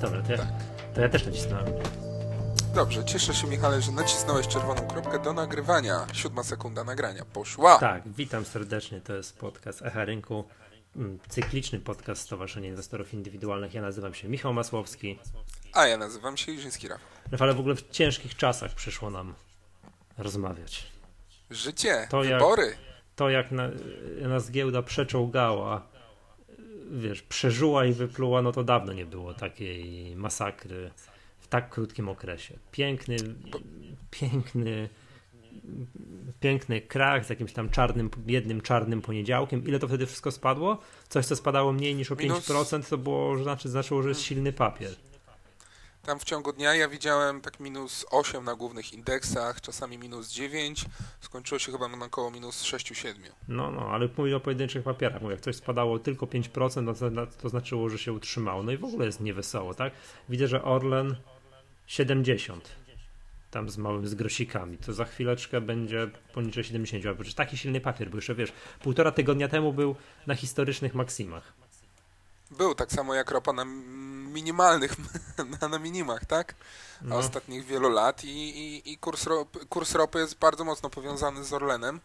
Dobra, to ja, to ja też nacisnąłem. Dobrze, cieszę się Michale, że nacisnąłeś czerwoną kropkę do nagrywania. Siódma sekunda nagrania poszła. Tak, witam serdecznie, to jest podcast Echa Rynku, mm, cykliczny podcast Stowarzyszenia Inwestorów Indywidualnych. Ja nazywam się Michał Masłowski. A ja nazywam się Iżyński Rafał. Ale w ogóle w ciężkich czasach przyszło nam rozmawiać. Życie, To jak- wybory. To jak na, nas giełda przeczołgała, wiesz, przeżuła i wypluła, no to dawno nie było takiej masakry w tak krótkim okresie. Piękny, piękny, piękny krach z jakimś tam czarnym, jednym czarnym poniedziałkiem. Ile to wtedy wszystko spadło? Coś, co spadało mniej niż o Minus- 5%, to było, znaczy, znaczyło, że jest silny papier. Tam w ciągu dnia ja widziałem tak minus 8 na głównych indeksach, czasami minus 9. Skończyło się chyba na około minus 6-7. No, no, ale mówię o pojedynczych papierach. Mówię, jak coś spadało tylko 5%, no to, znaczyło, że się utrzymało. No i w ogóle jest niewesoło, tak? Widzę, że Orlen 70. Tam z małym z grosikami. To za chwileczkę będzie poniżej 70. A przecież taki silny papier, bo jeszcze wiesz, półtora tygodnia temu był na historycznych maksimach. Był tak samo jak ropa na minimalnych, na, na minimach, tak? No. Ostatnich wielu lat i, i, i kurs, ropy, kurs ropy jest bardzo mocno powiązany z Orlenem e,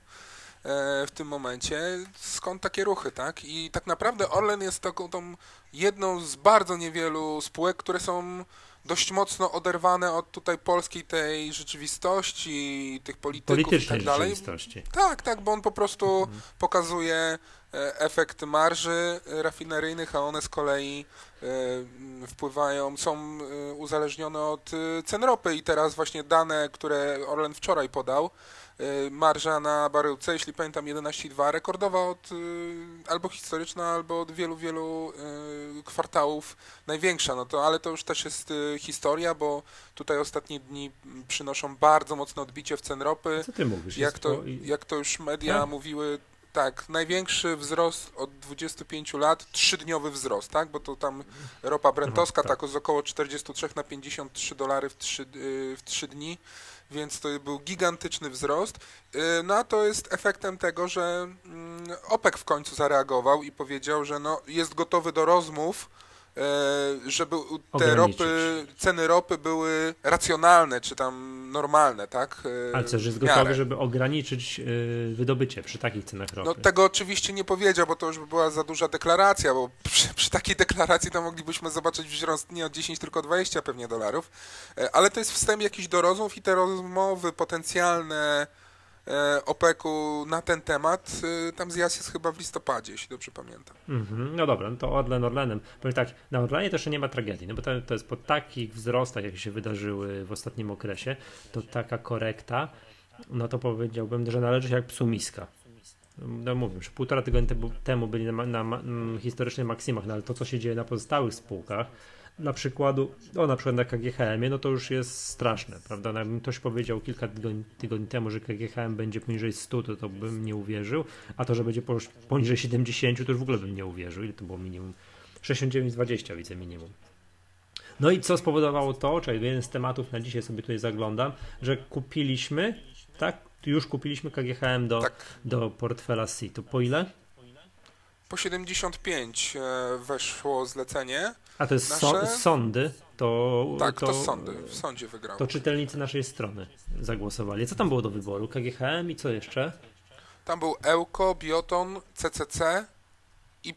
w tym momencie. Skąd takie ruchy, tak? I tak naprawdę Orlen jest taką tą jedną z bardzo niewielu spółek, które są dość mocno oderwane od tutaj polskiej tej rzeczywistości, tych polityków i tak dalej. rzeczywistości. Tak, tak, bo on po prostu pokazuje e, efekt marży e, rafineryjnych, a one z kolei e, wpływają, są e, uzależnione od e, cen ropy i teraz właśnie dane, które Orlen wczoraj podał, e, marża na baryłce, jeśli pamiętam 11,2, rekordowa od e, albo historyczna, albo od wielu, wielu e, kwartałów największa, no to ale to już też jest e, historia, bo tutaj ostatnie dni przynoszą bardzo mocne odbicie w cen ropy. Co ty mówisz? Jak to, jak to już media Tak? mówiły, tak, największy wzrost od 25 lat, trzydniowy wzrost, tak? Bo to tam ropa brentowska Aha, tak. tak z około 43 na 53 dolary w 3, w 3 dni, więc to był gigantyczny wzrost. Y, No a to jest efektem tego, że mm, OPEC w końcu zareagował i powiedział, że no, jest gotowy do rozmów, żeby u- te ropy, ceny ropy były racjonalne, czy tam normalne, tak? E, Ale co, że jest gotowy, żeby ograniczyć yy, wydobycie przy takich cenach ropy. No tego oczywiście nie powiedział, bo to już by była za duża deklaracja, bo przy, przy takiej deklaracji to moglibyśmy zobaczyć wzrost nie o 10, tylko 20 pewnie dolarów. E, Ale to jest wstęp jakiś do rozmów i te rozmowy potencjalne e, OPEC-u na ten temat, e, tam zjazd jest chyba w listopadzie, jeśli dobrze pamiętam. Mhm, No dobra, no to Orlen Orlenem. Powiem tak, na Orlenie jeszcze nie ma tragedii, no bo to, to jest po takich wzrostach, jakie się wydarzyły w ostatnim okresie, to taka korekta, no to powiedziałbym, że należy się jak psu miska. No mówię, że półtora tygodnia temu- byli na, na ma- mm, historycznych maksimach, no ale to, co się dzieje na pozostałych spółkach, dla przykładu, no na przykład na KGHM, no to już jest straszne, prawda? No, Jakbym ktoś powiedział kilka tygodni, tygodni temu, że KGHM będzie poniżej 100, to, to bym nie uwierzył, a to, że będzie po- poniżej 70, to już w ogóle bym nie uwierzył. Ile to było minimum? 69,20 widzę minimum. No i co spowodowało to, czyli jeden z tematów na dzisiaj sobie tutaj zaglądam, że kupiliśmy, tak? Już kupiliśmy KGHM do, Tak. do portfela C. To po ile? Po 75 e, weszło zlecenie. A to jest Nasze- so, sądy, to, Tak, to, to, sądy, w sądzie wygrał. to czytelnicy naszej strony zagłosowali. Co tam było do wyboru? KGHM i co jeszcze? Tam był Ełko, Bioton, CCC i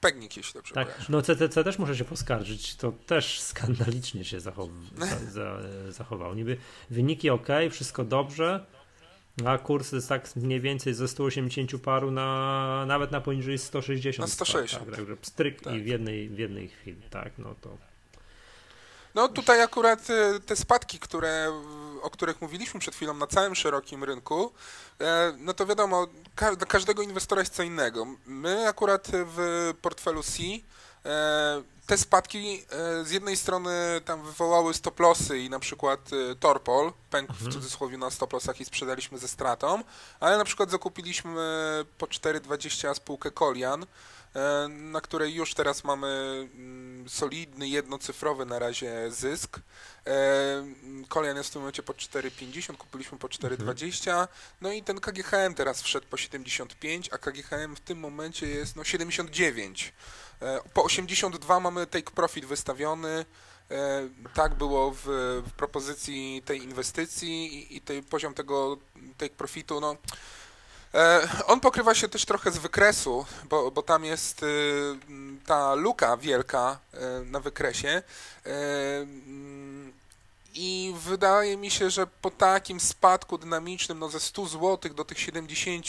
Pegnik, jeśli dobrze Tak, kojarzę. no CTC też muszę się poskarżyć, to też skandalicznie się zachow, za, za, zachował. Niby wyniki ok, wszystko dobrze, a kurs jest tak mniej więcej ze 180 paru na nawet na poniżej 160. Na 160. Tak, także pstryk Tak. i w jednej, w jednej chwili, tak, no to No tutaj akurat e, te spadki, które, o których mówiliśmy przed chwilą na całym szerokim rynku, e, no to wiadomo, ka- dla każdego inwestora jest co innego. My akurat w portfelu C e, te spadki e, z jednej strony tam wywołały stop lossy i na przykład e, Torpol pękł w cudzysłowie na stop lossach i sprzedaliśmy ze stratą, ale na przykład zakupiliśmy po 4,20 spółkę Kolian, na której już teraz mamy mm, solidny, jednocyfrowy na razie zysk. E, Kolian jest w tym momencie po 4,50, kupiliśmy po 4,20, no i ten KGHM teraz wszedł po 75, a KGHM w tym momencie jest no 79. E, Po 82 mamy take profit wystawiony, E, tak było w, w propozycji tej inwestycji i, i tej, poziom tego take profitu, no e, on pokrywa się też trochę z wykresu, bo, bo tam jest y, ta luka wielka e, na wykresie i wydaje mi się, że po takim spadku dynamicznym, no ze 100 zł do tych 70,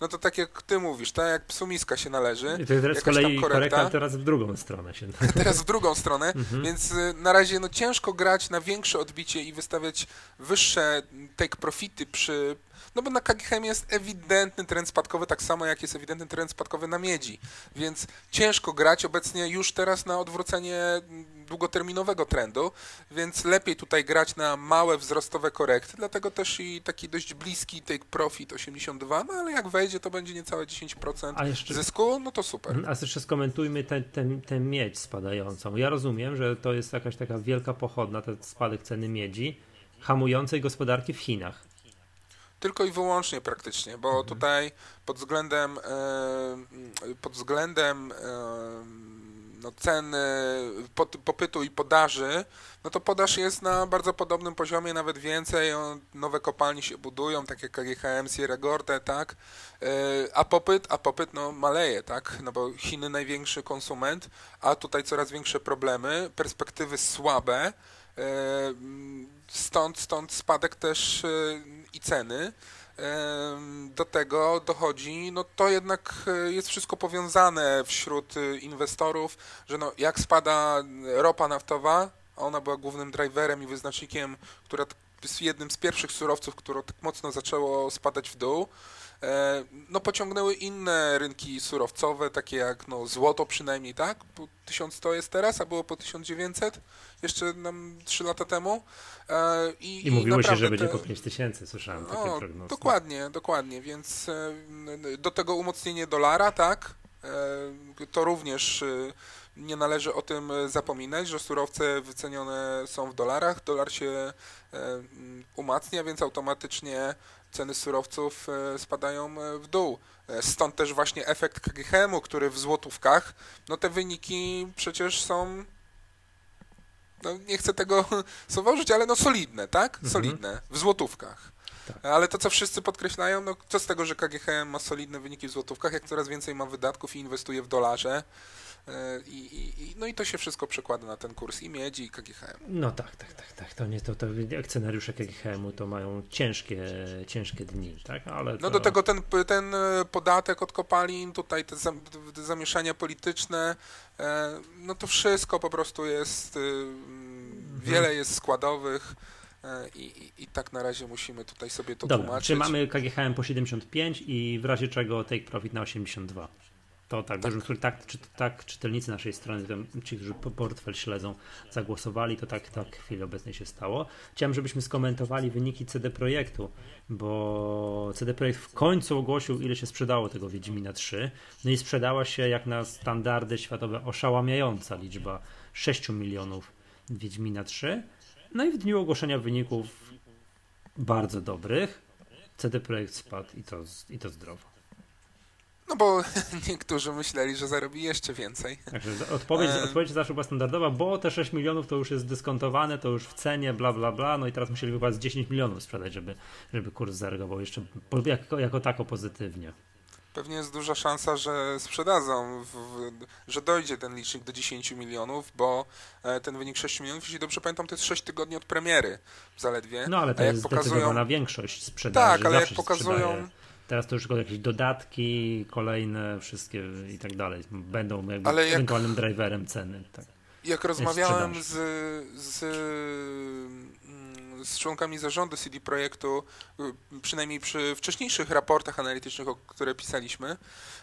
no to tak jak ty mówisz, tak jak psumiska się należy. I to teraz z kolei korekta teraz w drugą stronę się. Teraz w drugą stronę, mhm. więc y, na razie no ciężko grać na większe odbicie i wystawiać wyższe take profity przy no bo na KGHM jest ewidentny trend spadkowy, tak samo jak jest ewidentny trend spadkowy na miedzi. Więc ciężko grać obecnie już teraz na odwrócenie długoterminowego trendu, więc lepiej tutaj grać na małe wzrostowe korekty, dlatego też i taki dość bliski take profit 82, no ale jak wejdzie, to będzie niecałe 10% a jeszcze, zysku, no to super. A jeszcze skomentujmy tę miedź spadającą. Ja rozumiem, że to jest jakaś taka wielka pochodna, ten spadek ceny miedzi, hamującej gospodarki w Chinach. Tylko i wyłącznie praktycznie, bo mhm. tutaj pod względem e, pod względem no, ceny popytu i podaży, no to podaż jest na bardzo podobnym poziomie, nawet więcej. Nowe kopalnie się budują, takie jak KGHM, Sierra Gorda, tak? E, a popyt, a popyt no, maleje, tak? No bo Chiny największy konsument, a tutaj coraz większe problemy, perspektywy słabe. E, stąd, stąd spadek też e, i ceny. Do tego dochodzi, no to jednak e, jest wszystko powiązane wśród inwestorów, że no jak spada ropa naftowa, ona była głównym driverem i wyznacznikiem, która jest jednym z pierwszych surowców, które tak mocno zaczęło spadać w dół, E, no pociągnęły inne rynki surowcowe, takie jak no, złoto przynajmniej, tak? Bo 1100 jest teraz, a było po 1900 jeszcze nam 3 lata temu. E, I, I mówiło się, że będzie po 5000, słyszałem takie no, prognozy. Dokładnie, dokładnie, więc e, do tego umocnienie dolara, tak? To również nie należy o tym zapominać, że surowce wycenione są w dolarach, dolar się umacnia, więc automatycznie ceny surowców e, spadają e, w dół. E, stąd też właśnie efekt KGHM-u, który w złotówkach, no te wyniki przecież są, no nie chcę tego zauważyć, ale no solidne, tak? Mhm. Solidne, w złotówkach. Tak. Ale to, co wszyscy podkreślają, no co z tego, że KGHM ma solidne wyniki w złotówkach, jak coraz więcej ma wydatków i inwestuje w dolarze, I, i, no i to się wszystko przekłada na ten kurs i miedzi, i KGHM. No tak, tak, tak, tak. To nie to, to akcjonariusze KGHM-u to mają ciężkie, ciężkie dni, tak? Ale to... No do tego ten, ten e, podatek od kopalin, tutaj te, zamieszania polityczne, e, no to wszystko po prostu jest, mhm. wiele jest składowych. I, i, I, tak na razie musimy tutaj sobie to Dobra, tłumaczyć. Czy mamy KGHM po 75 i w razie czego take profit na 82? To tak, tak. Że, tak, czy, tak czytelnicy naszej strony, ci, którzy portfel śledzą, zagłosowali, to tak, tak w chwili obecnej się stało. Chciałem, żebyśmy skomentowali wyniki CD Projektu, bo CD Projekt w końcu ogłosił, ile się sprzedało tego Wiedźmina 3. No i sprzedała się jak na standardy światowe oszałamiająca liczba 6 milionów Wiedźmina 3. No i w dniu ogłoszenia wyników bardzo dobrych CD Projekt spadł i to, i to zdrowo. No bo niektórzy myśleli, że zarobi jeszcze więcej. Także odpowiedź, odpowiedź zawsze była standardowa, bo te 6 milionów to już jest dyskontowane, to już w cenie, bla, bla, bla, no i teraz musieli chyba z 10 milionów sprzedać, żeby, żeby kurs zareagował jeszcze jako, jako tako pozytywnie. Pewnie jest duża szansa, że sprzedadzą, w, że dojdzie ten licznik do 10 milionów, bo e, ten wynik 6 milionów, jeśli dobrze pamiętam, to jest 6 tygodni od premiery zaledwie. No ale to jest pokazują... zdecydowana większość sprzedaży. Tak, ale jak pokazują... Sprzedaje Teraz to już tylko jakieś dodatki, kolejne, wszystkie i tak dalej. Będą jakby Ale jak, ewentualnym driverem ceny. Tak. Jak rozmawiałem z, z, mm, z członkami zarządu CD Projektu, y, przynajmniej przy wcześniejszych raportach analitycznych, o które pisaliśmy,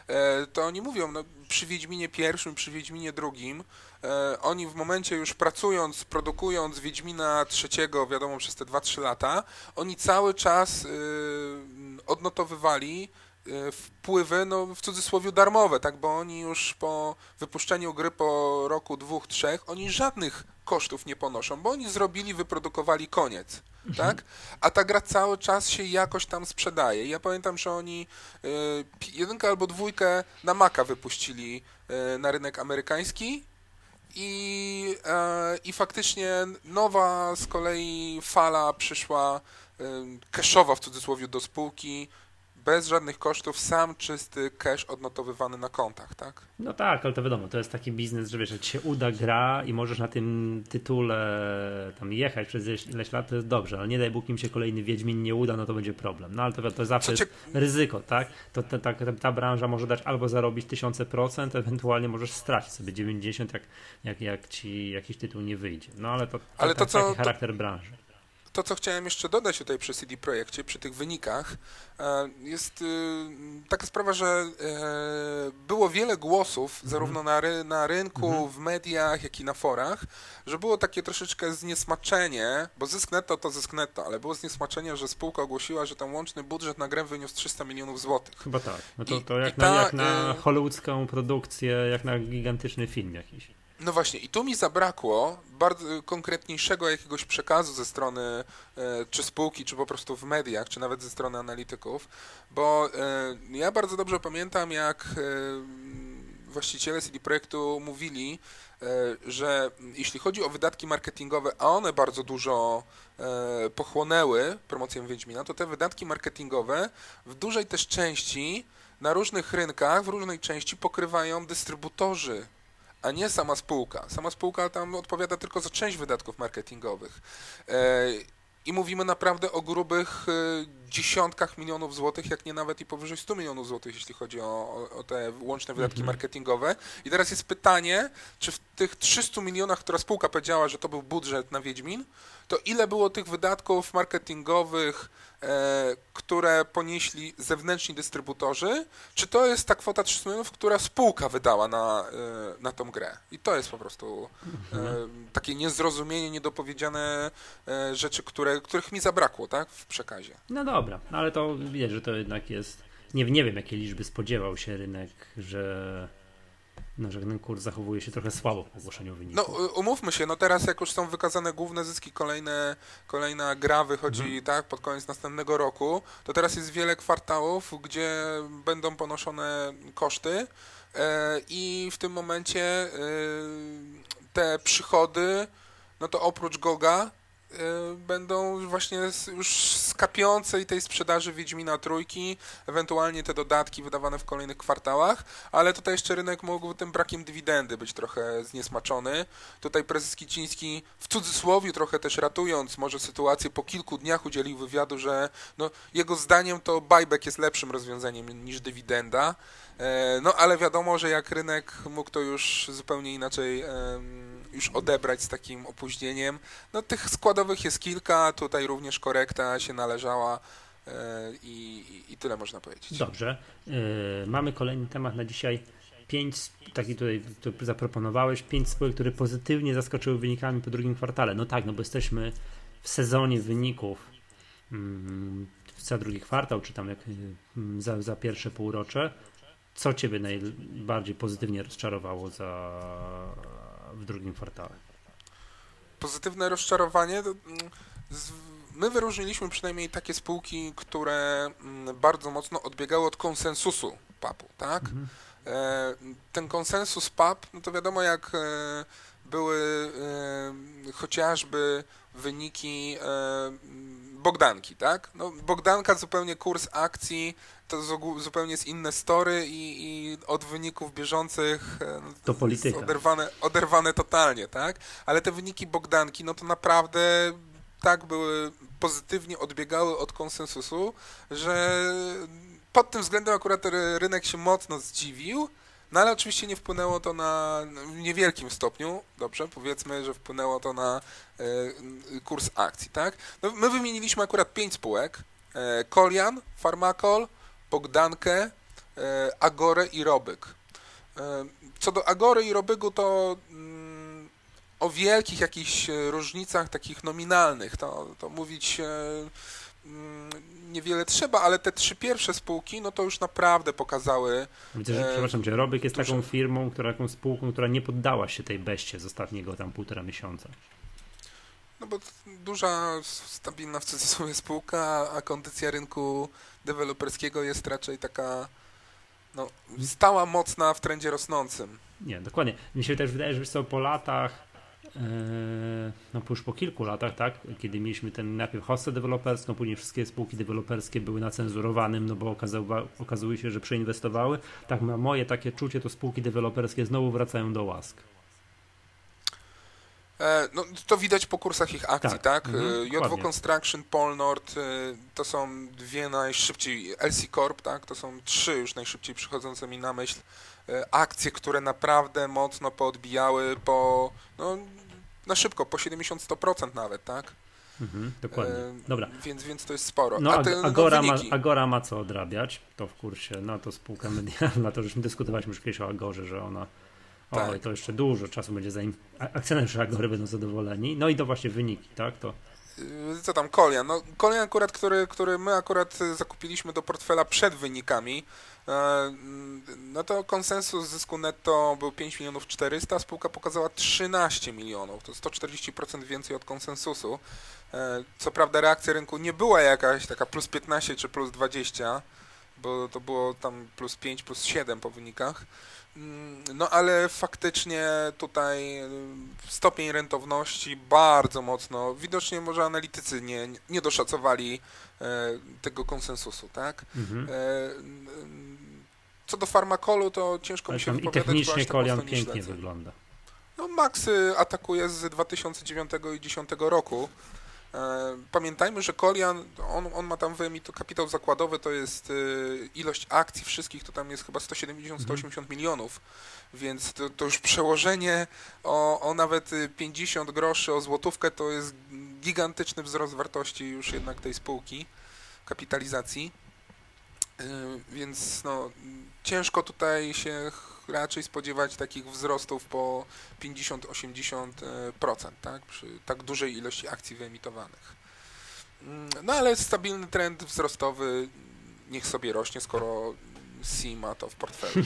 e, to oni mówią, no, przy Wiedźminie pierwszym, przy Wiedźminie drugim, e, oni w momencie już pracując, produkując Wiedźmina trzeciego, wiadomo, przez te 2-3 lata, oni cały czas y, odnotowywali wpływy, no w cudzysłowie darmowe, tak, bo oni już po wypuszczeniu gry po roku, dwóch, trzech, oni żadnych kosztów nie ponoszą, bo oni zrobili, wyprodukowali koniec, mhm. tak? A ta gra cały czas się jakoś tam sprzedaje. Ja pamiętam, że oni y, jedynkę albo dwójkę na Maca wypuścili y, na rynek amerykański I, e, I faktycznie nowa z kolei fala przyszła e, cashowa w cudzysłowie do spółki, bez żadnych kosztów, sam czysty cash odnotowywany na kontach, tak? No tak, ale to wiadomo, to jest taki biznes, że wiesz, jak się uda gra i możesz na tym tytule tam jechać przez ileś lat, to jest dobrze, ale nie daj Bóg im się kolejny Wiedźmin nie uda, no to będzie problem. No ale to, to zawsze jest ryzyko, tak? To ta, ta, ta, branża może dać albo zarobić tysiące procent, ewentualnie możesz stracić sobie 90, jak, jak, jak ci jakiś tytuł nie wyjdzie. No ale to, to, ale to, to co, taki charakter branży to, co chciałem jeszcze dodać tutaj przy CD Projekcie, przy tych wynikach, e, jest y, taka sprawa, że e, było wiele głosów, mhm. zarówno na, ry na rynku, mhm. w mediach, jak i na forach, że było takie troszeczkę zniesmaczenie, bo zysk netto to zysk netto, ale było zniesmaczenie, że spółka ogłosiła, że ten łączny budżet na grę wyniósł 300 milionów złotych. Chyba tak. No to, to jak, I, na, ta, jak na y, hollywoodzką produkcję, jak na gigantyczny film jakiś. No właśnie, i tu mi zabrakło bardzo konkretniejszego jakiegoś przekazu ze strony e, czy spółki, czy po prostu w mediach, czy nawet ze strony analityków, bo e, ja bardzo dobrze pamiętam, jak e, właściciele CD Projektu mówili, że jeśli chodzi o wydatki marketingowe, a one bardzo dużo pochłonęły promocję Wiedźmina, to te wydatki marketingowe w dużej też części na różnych rynkach, w różnej części pokrywają dystrybutorzy a nie sama spółka. Sama spółka tam odpowiada tylko za część wydatków marketingowych. E, I mówimy naprawdę o grubych e, dziesiątkach milionów złotych, jak nie nawet i powyżej 100 milionów złotych, jeśli chodzi o, o te łączne wydatki mhm. marketingowe. I teraz jest pytanie, czy w tych 300 milionach, która spółka powiedziała, że to był budżet na Wiedźmin, to ile było tych wydatków marketingowych, które ponieśli zewnętrzni dystrybutorzy, czy to jest ta kwota 300 milionów, która spółka wydała na, e, na tą grę. I to jest po prostu e, mhm. takie niezrozumienie, niedopowiedziane e, rzeczy, które, których mi zabrakło tak, w przekazie. No dobra, ale to widać, że to jednak jest... Nie, nie wiem, jakie liczby spodziewał się rynek, że no, że ten kurs zachowuje się trochę słabo w ogłoszeniu wyniku. No umówmy się, no teraz jak już są wykazane główne zyski, kolejne, kolejna gra wychodzi mhm. tak pod koniec następnego roku, to teraz jest wiele kwartałów, gdzie będą ponoszone koszty e, i w tym momencie e, te przychody, no to oprócz Goga będą właśnie już z kapiącej tej sprzedaży Wiedźmina Trójki, ewentualnie te dodatki wydawane w kolejnych kwartałach, ale tutaj jeszcze rynek mógł tym brakiem dywidendy być trochę zniesmaczony. Tutaj prezes Kiciński w cudzysłowie trochę też ratując może sytuację po kilku dniach udzielił wywiadu, że no, jego zdaniem to buyback jest lepszym rozwiązaniem niż dywidenda. E, no ale wiadomo, że jak rynek mógł to już zupełnie inaczej już odebrać z takim opóźnieniem. No tych składowych jest kilka, tutaj również korekta się należała e, i, i tyle można powiedzieć. Dobrze. Yy, mamy kolejny temat na dzisiaj. Pięć, taki tutaj zaproponowałeś, pięć spółek, które pozytywnie zaskoczyły wynikami po drugim kwartale. No tak, no bo jesteśmy w sezonie wyników mm, za drugi kwartał, czy tam jak mm, za, za pierwsze półrocze. Co Ciebie najbardziej pozytywnie rozczarowało za w drugim kwartale. Pozytywne rozczarowanie. Mm, my wyróżniliśmy przynajmniej takie spółki, które mm, bardzo mocno odbiegały od konsensusu PAP-u, tak? Mhm. E, ten konsensus PAP, no to wiadomo jak e, były e, chociażby wyniki Bogdanki, tak? No, Bogdanka zupełnie kurs akcji to zupełnie jest inne story i, i od wyników bieżących e, to polityka. Oderwane, oderwane totalnie, tak? Ale te wyniki Bogdanki, no to naprawdę tak były, pozytywnie odbiegały od konsensusu, że pod tym względem akurat rynek się mocno zdziwił, no ale oczywiście nie wpłynęło to na w niewielkim stopniu, dobrze, powiedzmy, że wpłynęło to na e, kurs akcji, tak? No, my wymieniliśmy akurat pięć spółek, e, Kolian, Farmakol, Bogdankę, e, Agorę i Robyk. Co do Agory i Robygu, to mm, o wielkich jakichś różnicach takich nominalnych, to, to mówić mm, niewiele trzeba, ale te trzy pierwsze spółki, no to już naprawdę pokazały. Widzę, że, e, przepraszam cię, Robyk jest taką firmą, która, taką spółką, która nie poddała się tej beście z ostatniego tam półtora miesiąca. No bo duża, stabilna w cudzysłowie spółka, a kondycja rynku deweloperskiego jest raczej taka no, stała mocna w trendzie rosnącym. Nie, dokładnie. Mi się też wydaje, że po latach, no już po kilku latach, tak, kiedy mieliśmy ten najpierw hostę deweloperską, później wszystkie spółki deweloperskie były na cenzurowanym, no bo okazuje się, że przeinwestowały. Tak, moje takie czucie, to spółki deweloperskie znowu wracają do łask. E, no, to widać po kursach ich akcji, tak? tak? Mhm, JW Construction, Polnord to są dwie najszybciej, LC Corp, tak? To są trzy już najszybciej przychodzące mi na myśl akcje, które naprawdę mocno poodbijały po, no, na szybko, po 70-100% nawet, tak? Mhm, dokładnie. Dobra. Więc, więc to jest sporo. No, A te, Agora, no, ma, Agora ma co odrabiać, to w kursie, no to spółka medialna, to żeśmy dyskutowaliśmy już kiedyś o Agorze, że ona tak. Oj, to jeszcze dużo czasu będzie zanim akcjonariusze Agory będą zadowoleni. No i to właśnie wyniki, tak? To... Yy, co tam, Kolian? No, Kolian akurat, który, który my akurat zakupiliśmy do portfela przed wynikami, e, no to konsensus zysku netto był 5 milionów 400, spółka pokazała 13 milionów, to 140% więcej od konsensusu. E, co prawda reakcja rynku nie była jakaś taka plus 15 czy plus 20, bo to było tam plus 5, plus 7 po wynikach. Mm, no ale faktycznie tutaj y, stopień rentowności bardzo mocno, widocznie może analitycy nie, nie doszacowali e, tego konsensusu, tak? Mhm. E, co do farmakolu, to ciężko mi się wypowiadać. I technicznie Kolian pięknie wygląda. No Max atakuje z 2009 i 2010 roku. E, pamiętajmy, że Kolian, on, on ma tam wyemito kapitał zakładowy, to jest e, ilość akcji wszystkich, to tam jest chyba 170-180 mhm. milionów, więc to, to, już przełożenie o, o nawet 50 groszy o złotówkę to jest gigantyczny wzrost wartości już jednak tej spółki, kapitalizacji. Więc no, ciężko tutaj się raczej spodziewać takich wzrostów po 50-80%, tak? przy tak dużej ilości akcji wyemitowanych. No ale stabilny trend wzrostowy niech sobie rośnie, skoro C ma to w portfelu.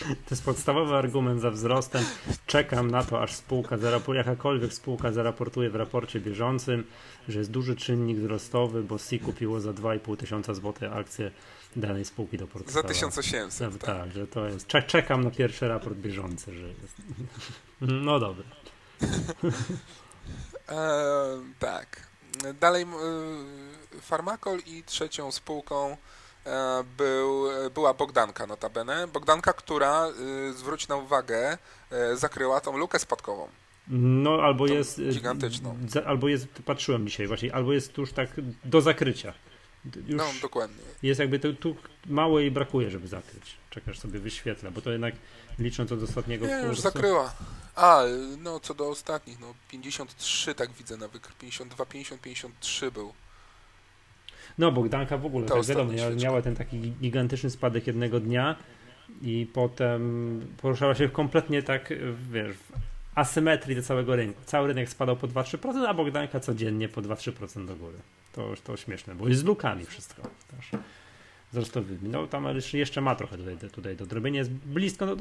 To jest podstawowy argument za wzrostem. Czekam na to, aż spółka, jakakolwiek spółka zaraportuje w raporcie bieżącym, że jest duży czynnik wzrostowy, bo C kupiło za 2,5 tysiąca złotych akcje danej spółki do portfela. Za 1800. No, tak. tak, że to jest. Czekam na pierwszy raport bieżący, że jest. No dobra. e, tak. Dalej e, Farmakol i trzecią spółką e, był, była Bogdanka notabene. Bogdanka, która, e, zwróć na uwagę, e, zakryła tą lukę spadkową. No, albo jest. Gigantyczną. Albo jest, patrzyłem dzisiaj właśnie, albo jest już tak do zakrycia. Już no, dokładnie. Jest jakby tu, tu mało jej brakuje, żeby zakryć. Czekasz sobie wyświetla, bo to jednak licząc od ostatniego Nie, już zakryła. A, no co do ostatnich, no 53 tak widzę na wykrył, 52, 50, 53 był. No, Bogdanka w ogóle, tak wiadomo, miała ten taki gigantyczny spadek jednego dnia i potem poruszała się kompletnie tak, wiesz, w asymetrii do całego rynku. Cały rynek spadał po 2-3%, a Bogdanka codziennie po 2-3% do góry. To, to śmieszne, bo jest z lukami wszystko też wzrostowymi. No tam jeszcze ma trochę tutaj, tutaj do drobienia, jest blisko, no,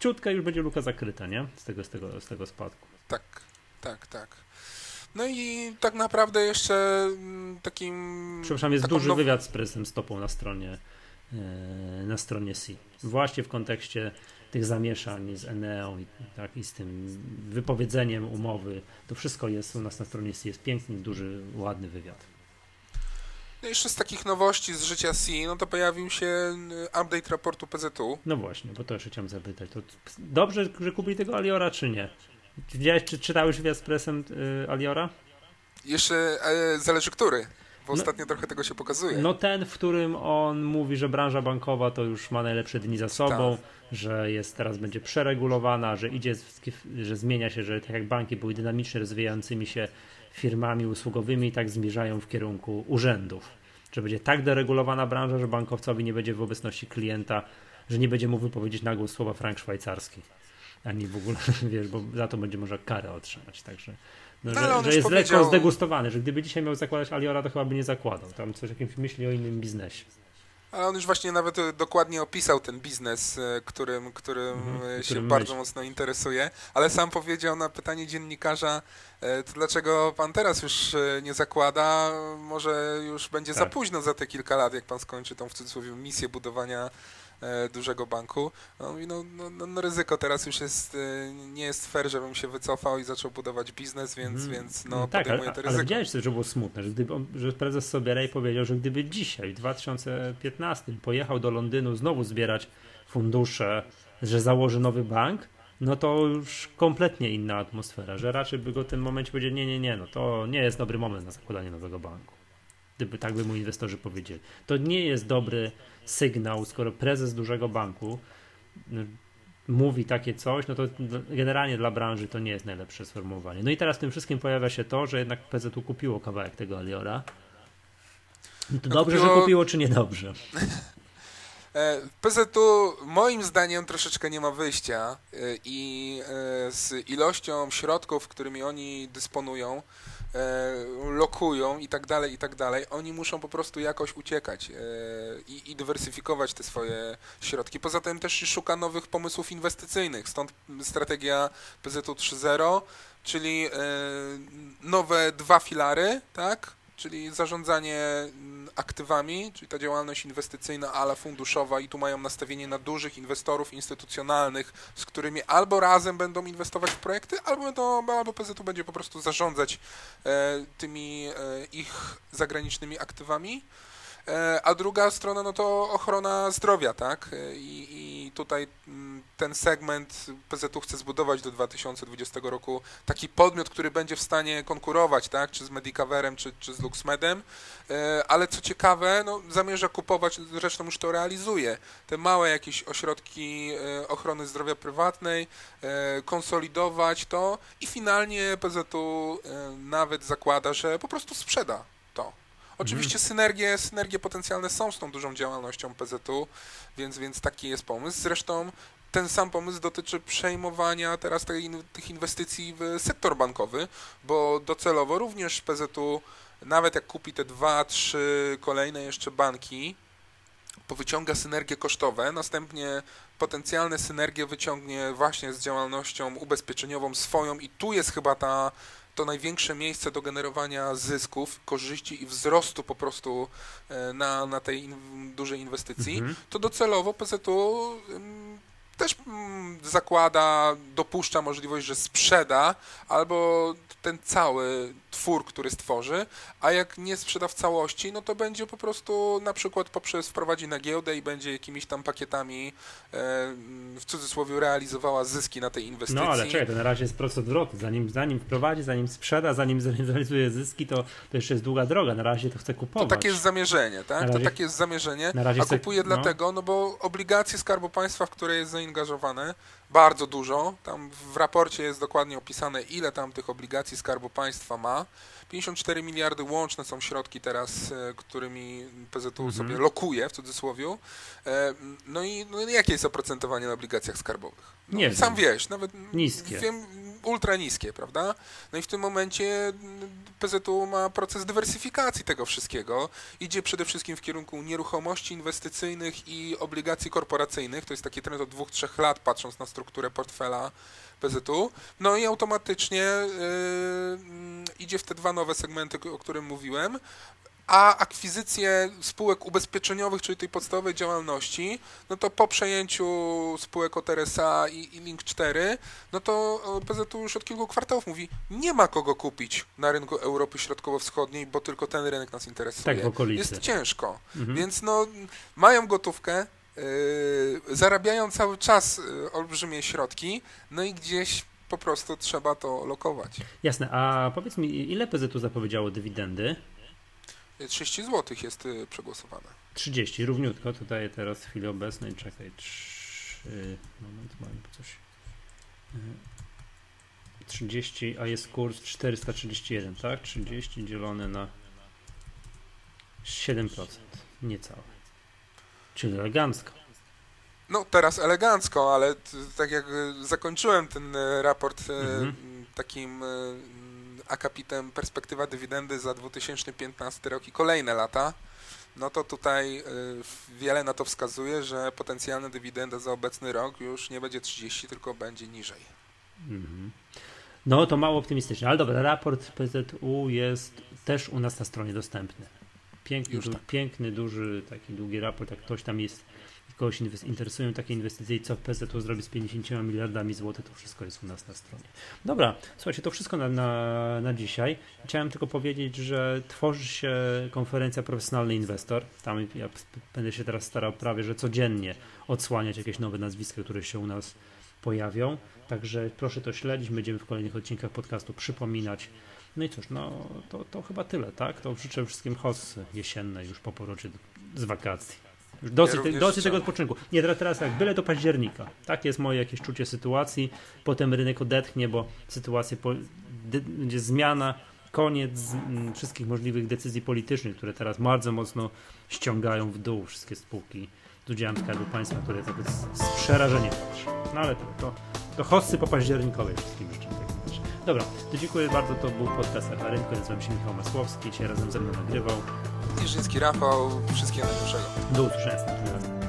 ciutka już będzie luka zakryta, nie? Z tego, z tego, z tego spadku. Tak, tak, tak. No i tak naprawdę jeszcze mm, takim... Przepraszam, jest duży now... wywiad z prezesem Stopą na stronie e, na stronie C. Właśnie w kontekście tych zamieszań z Eneo i, tak, i z tym wypowiedzeniem umowy. To wszystko jest u nas na stronie C. Jest piękny, duży, ładny wywiad. No jeszcze z takich nowości z życia C, no to pojawił się y, update raportu PZU. No właśnie, bo to jeszcze chciałem zapytać. To dobrze, że kupili tego Aliora, czy nie? Widziałeś, czy czytałeś z presem y, Aliora? Jeszcze e, zależy który, bo no, ostatnio trochę tego się pokazuje. No ten, w którym on mówi, że branża bankowa to już ma najlepsze dni za sobą, tak. że jest teraz będzie przeregulowana, że idzie, że zmienia się, że tak jak banki były dynamicznie rozwijającymi się firmami usługowymi i tak zmierzają w kierunku urzędów. Że będzie tak deregulowana branża, że bankowcowi nie będzie w obecności klienta, że nie będzie mógł wypowiedzieć na głos słowa frank szwajcarski. Ani w ogóle, wiesz, bo za to będzie może karę otrzymać. Także, no, no, że, że jest powiedział... lekko zdegustowany, że gdyby dzisiaj miał zakładać Aliora, to chyba by nie zakładał. Tam coś jakimś myśli o innym biznesie. Ale on już właśnie nawet e, dokładnie opisał ten biznes, e, którym, którym mhm, się którym bardzo myśl. mocno interesuje, ale sam powiedział na pytanie dziennikarza, e, to dlaczego pan teraz już nie zakłada, może już będzie tak. za późno za te kilka lat, jak pan skończy tą w cudzysłowie misję budowania e, dużego banku. No, mówi, no, no, no, no ryzyko teraz już jest, e, nie jest fair, żebym się wycofał i zaczął budować biznes, więc, mm. więc no, no tak, podejmuję to ryzyko. Ale widziałeś, że było smutne, że, gdyby że prezes Sobierej powiedział, że gdyby dzisiaj, w 2015 pojechał do Londynu znowu zbierać fundusze, że założy nowy bank, no to już kompletnie inna atmosfera, że raczej by go w tym momencie powiedzieli, nie, nie, nie, no to nie jest dobry moment na zakładanie nowego banku. Gdyby tak by mu inwestorzy powiedzieli. To nie jest dobry sygnał, skoro prezes dużego banku no, mówi takie coś, no to generalnie dla branży to nie jest najlepsze sformułowanie. No i teraz w tym wszystkim pojawia się to, że jednak PZU kupiło kawałek tego Aliora. No dobrze, kupiło... że kupiło, czy niedobrze? E, PZU moim zdaniem troszeczkę nie ma wyjścia e, i e, z ilością środków, którymi oni dysponują, lokują i tak dalej, i tak dalej, oni muszą po prostu jakoś uciekać i, i dywersyfikować te swoje środki. Poza tym też szuka nowych pomysłów inwestycyjnych, stąd strategia PZU 3.0, czyli nowe dwa filary, tak? Czyli zarządzanie mm, aktywami, czyli ta działalność inwestycyjna, ale funduszowa i tu mają nastawienie na dużych inwestorów instytucjonalnych, z którymi albo razem będą inwestować w projekty, albo, będą, albo PZU będzie po prostu zarządzać e, tymi e, ich zagranicznymi aktywami. E, a druga strona no to ochrona zdrowia, tak? E, I, i tutaj mm, ten segment PZU chce zbudować do 2020 roku taki podmiot, który będzie w stanie konkurować, tak? Czy z Medicaverem, czy, czy z LuxMedem, e, ale co ciekawe, no, zamierza kupować, zresztą już to realizuje, te małe jakieś ośrodki ochrony zdrowia prywatnej, konsolidować to i finalnie PZU nawet zakłada, że po prostu sprzeda to. Oczywiście mhm. synergie, synergie potencjalne są z tą dużą działalnością PZU, więc, więc taki jest pomysł. Zresztą ten sam pomysł dotyczy przejmowania teraz tej, tych inwestycji w sektor bankowy, bo docelowo również PZU, nawet jak kupi te dwa, trzy kolejne jeszcze banki, powyciąga synergie kosztowe, następnie potencjalne synergie wyciągnie właśnie z działalnością ubezpieczeniową swoją i tu jest chyba ta to największe miejsce do generowania zysków, korzyści i wzrostu po prostu e, na, na tej in, dużej inwestycji, mhm. to docelowo PZU też mm, zakłada, dopuszcza możliwość, że sprzeda albo ten cały twór, który stworzy, a jak nie sprzeda w całości, no to będzie po prostu na przykład poprzez wprowadzi na giełdę i będzie jakimiś tam pakietami e, w cudzysłowie realizowała zyski na tej inwestycji. No ale czekaj, to na razie jest proces odwrotny. Zanim, zanim wprowadzi, zanim sprzeda, zanim zrealizuje zyski, to, to jeszcze jest długa droga. Na razie to chce kupować. To takie jest zamierzenie, tak? Razie, to takie jest zamierzenie, na razie a kupuje no. dlatego, no bo obligacje Skarbu Państwa, w które jest zaangażowane, bardzo dużo. Tam w raporcie jest dokładnie opisane, ile tam tych obligacji Skarbu Państwa ma. 54 miliardy łączne są środki teraz, e, którymi PZU mhm. sobie lokuje, w cudzysłowie. E, no i no, jakie jest oprocentowanie na obligacjach skarbowych? No, Nie sam wiem. wiesz, nawet niskie. Wiem, ultra niskie, prawda? No i w tym momencie PZU ma proces dywersyfikacji tego wszystkiego. Idzie przede wszystkim w kierunku nieruchomości inwestycyjnych i obligacji korporacyjnych. To jest taki trend od dwóch, trzech lat, patrząc na strukturę portfela PZU. No i automatycznie yy, idzie w te dwa nowe segmenty, o którym mówiłem a akwizycje spółek ubezpieczeniowych, czyli tej podstawowej działalności, no to po przejęciu spółek od RSA i, i Link 4, no to PZU już od kilku kwartałów mówi, nie ma kogo kupić na rynku Europy Środkowo-Wschodniej, bo tylko ten rynek nas interesuje. Tak, w okolicy. Jest ciężko, mhm. więc no mają gotówkę, yy, zarabiają cały czas yy, olbrzymie środki, no i gdzieś po prostu trzeba to lokować. Jasne, a powiedz mi, ile PZU zapowiedziało dywidendy? 30 zł jest y, przegłosowane. 30, równiutko. Tutaj teraz w chwili obecnej, czekaj, 3, moment, mam coś. 30, y, a jest kurs 431, tak? 30 dzielone na 7%, niecałe. Czyli elegancko. No teraz elegancko, ale tak jak zakończyłem ten y, raport mhm. takim akapitem perspektywa dywidendy za 2015 rok i kolejne lata, no to tutaj y, wiele na to wskazuje, że potencjalna dywidenda za obecny rok już nie będzie 30, tylko będzie niżej. Mhm. No to mało optymistyczne, ale dobra, raport PZU jest też u nas na stronie dostępny. Piękny, du tak. piękny duży, taki długi raport, jak ktoś tam jest kogoś interesują takie inwestycje i co PZU zrobi z 50 miliardami złotych, to wszystko jest u nas na stronie. Dobra, słuchajcie, to wszystko na, na, na dzisiaj. Chciałem tylko powiedzieć, że tworzy się konferencja Profesjonalny Inwestor. Tam ja będę się teraz starał prawie, że codziennie odsłaniać jakieś nowe nazwiska, które się u nas pojawią. Także proszę to śledzić. Będziemy w kolejnych odcinkach podcastu przypominać. No i cóż, no to, to chyba tyle, tak? To życzę wszystkim hossy jesienne już po powrocie z wakacji. Już dosyć, ja dosyć tego odpoczynku. Nie, teraz, teraz tak, byle do października. Tak jest moje jakieś czucie sytuacji. Potem rynek odetchnie, bo sytuacja po, będzie zmiana, koniec m, wszystkich możliwych decyzji politycznych, które teraz bardzo mocno ściągają w dół wszystkie spółki z udziałem Skarbu Państwa, które tak z, z przerażeniem patrzą. No ale to, to, to hossy po październikowej wszystkim życzę. Dobra, to dziękuję bardzo. To był podcast Rynku. Nazywam się Michał Masłowski. Dzisiaj razem ze mną nagrywał. Niżyński Rafał. Wszystkiego najlepszego. Do usłyszenia następnym razem.